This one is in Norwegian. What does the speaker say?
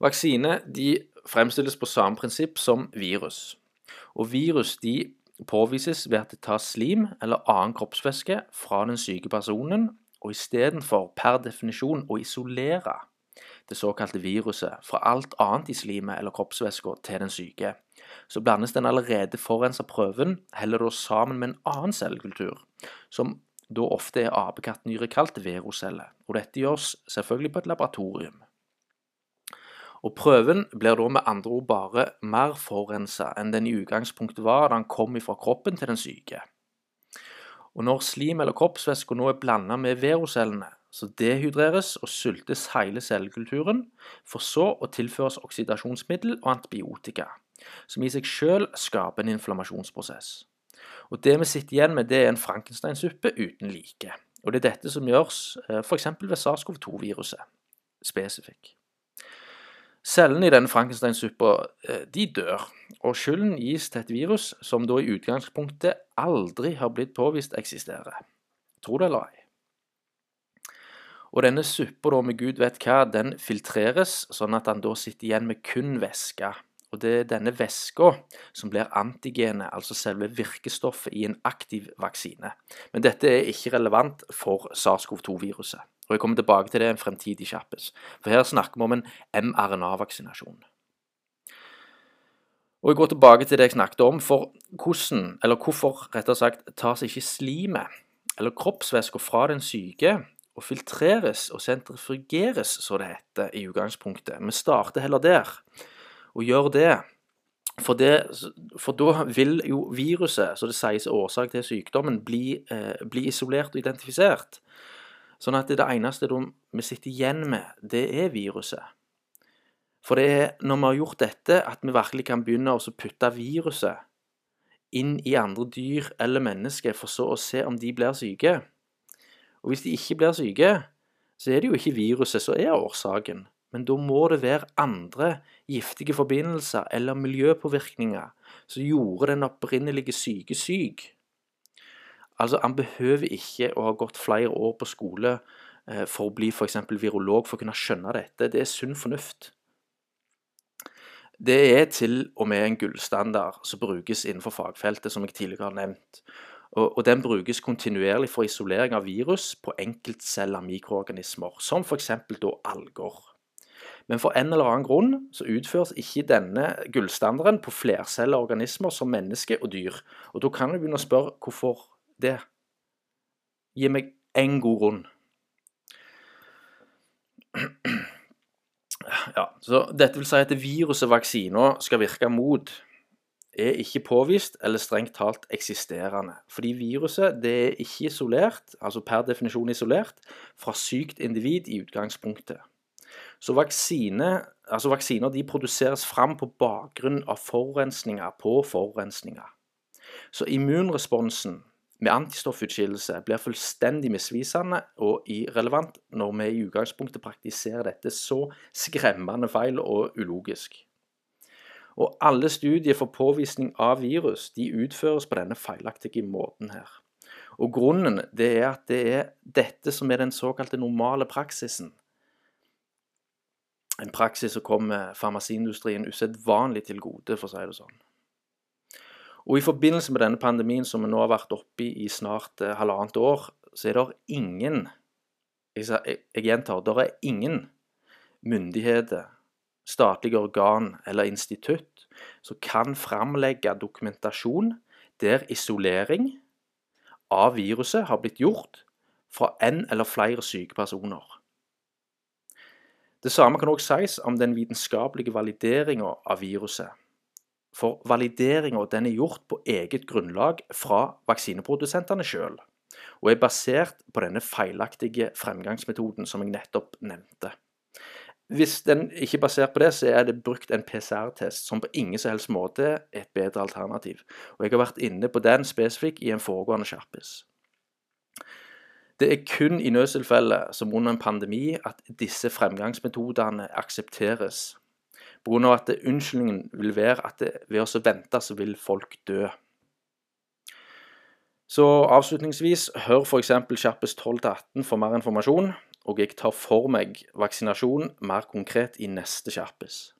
Vaksine de fremstilles på samme prinsipp som virus. Og virus de påvises ved at det tas slim eller annen kroppsvæske fra den syke personen, og istedenfor per definisjon å isolere det såkalte viruset fra alt annet i slimet eller kroppsvæska til den syke, så blandes den allerede forurensa prøven heller da sammen med en annen cellekultur, som da ofte er apekattnyre kalt verocelle, og dette gjøres selvfølgelig på et laboratorium. Og Prøven blir da med andre ord bare mer forurensa enn den i utgangspunktet var da den kom fra kroppen til den syke. Og Når slim eller kroppsvæske nå er blanda med verocellene, så dehydreres og sultes hele cellekulturen, for så å tilføres oksidasjonsmiddel og antibiotika, som i seg selv skaper en inflammasjonsprosess. Og Det vi sitter igjen med, det er en frankensteinsuppe uten like. Og Det er dette som gjøres eh, f.eks. ved SARS-CoV-2-viruset spesifikk. Cellene i denne frankensteinsuppa eh, de dør, og skylden gis til et virus som da i utgangspunktet aldri har blitt påvist eksisterer. Tro det eller ei. Og denne suppa med gud vet hva, den filtreres, sånn at han da sitter igjen med kun væske. Og det er denne væska som blir antigenet, altså selve virkestoffet i en aktiv vaksine. Men dette er ikke relevant for SARS-CoV-2-viruset. Og Jeg kommer tilbake til det en fremtidig kjappes. For her snakker vi om en mRNA-vaksinasjon. Og Jeg går tilbake til det jeg snakket om. For hvordan, eller hvorfor rettere sagt, tas ikke slimet eller kroppsvæska fra den syke og filtreres og sentrifugeres, så det heter i utgangspunktet. Vi starter heller der, og gjør det. For, det, for da vil jo viruset, så det sies årsak til sykdommen, bli, eh, bli isolert og identifisert. Sånn at det, det eneste vi sitter igjen med, det er viruset. For det er når vi har gjort dette, at vi virkelig kan begynne å putte viruset inn i andre dyr eller mennesker, for så å se om de blir syke. Og hvis de ikke blir syke, så er det jo ikke viruset som er årsaken, men da må det være andre giftige forbindelser eller miljøpåvirkninger som gjorde den opprinnelige syke syk. Altså, Han behøver ikke å ha gått flere år på skole eh, for å bli f.eks. virolog for å kunne skjønne dette. Det er sunn fornuft. Det er til og med en gullstandard som brukes innenfor fagfeltet, som jeg tidligere har nevnt og, den brukes kontinuerlig for isolering av virus på enkeltceller mikroorganismer, som f.eks. alger. Men for en eller annen grunn så utføres ikke denne gullstandarden på flercella organismer som mennesker og dyr. Og da kan du begynne å spørre hvorfor det. Gi meg én god grunn. Ja, så Dette vil si at viruset vaksina skal virke mot, er ikke påvist eller strengt talt eksisterende. Fordi viruset det er ikke isolert, altså per definisjon isolert, fra sykt individ i utgangspunktet. Så vaksine, altså vaksiner de produseres fram på bakgrunn av forurensninger på forurensninger. Så immunresponsen med antistoffutskillelse blir fullstendig misvisende og irrelevant når vi i utgangspunktet praktiserer dette så skremmende feil og ulogisk. Og alle studier for påvisning av virus de utføres på denne feilaktige måten her. Og Grunnen det er at det er dette som er den såkalte normale praksisen. En praksis som kommer farmasiindustrien usedvanlig til gode, for å si det sånn. Og I forbindelse med denne pandemien som vi nå har vært oppe i i snart eh, halvannet år, så er det ingen jeg, gjentar, det er ingen myndigheter statlige organ eller institutt som kan framlegge dokumentasjon der isolering av viruset har blitt gjort fra en eller flere syke personer. Det samme kan også sies om den vitenskapelige valideringa av viruset. For valideringa er gjort på eget grunnlag fra vaksineprodusentene sjøl, og er basert på denne feilaktige fremgangsmetoden som jeg nettopp nevnte. Hvis den ikke er basert på det, så er det brukt en PCR-test, som på ingen som helst måte er et bedre alternativ. Og Jeg har vært inne på den spesifikk i en foregående skjerpes. Det er kun i nødstilfeller, som under en pandemi, at disse fremgangsmetodene aksepteres. Pga. at unnskyldningen vil være at det, ved å vente, så vil folk dø. Så avslutningsvis, hør f.eks. skjerpes 12-18 for mer informasjon. og jeg tar for meg vaksinasjon mer konkret i neste kjappis.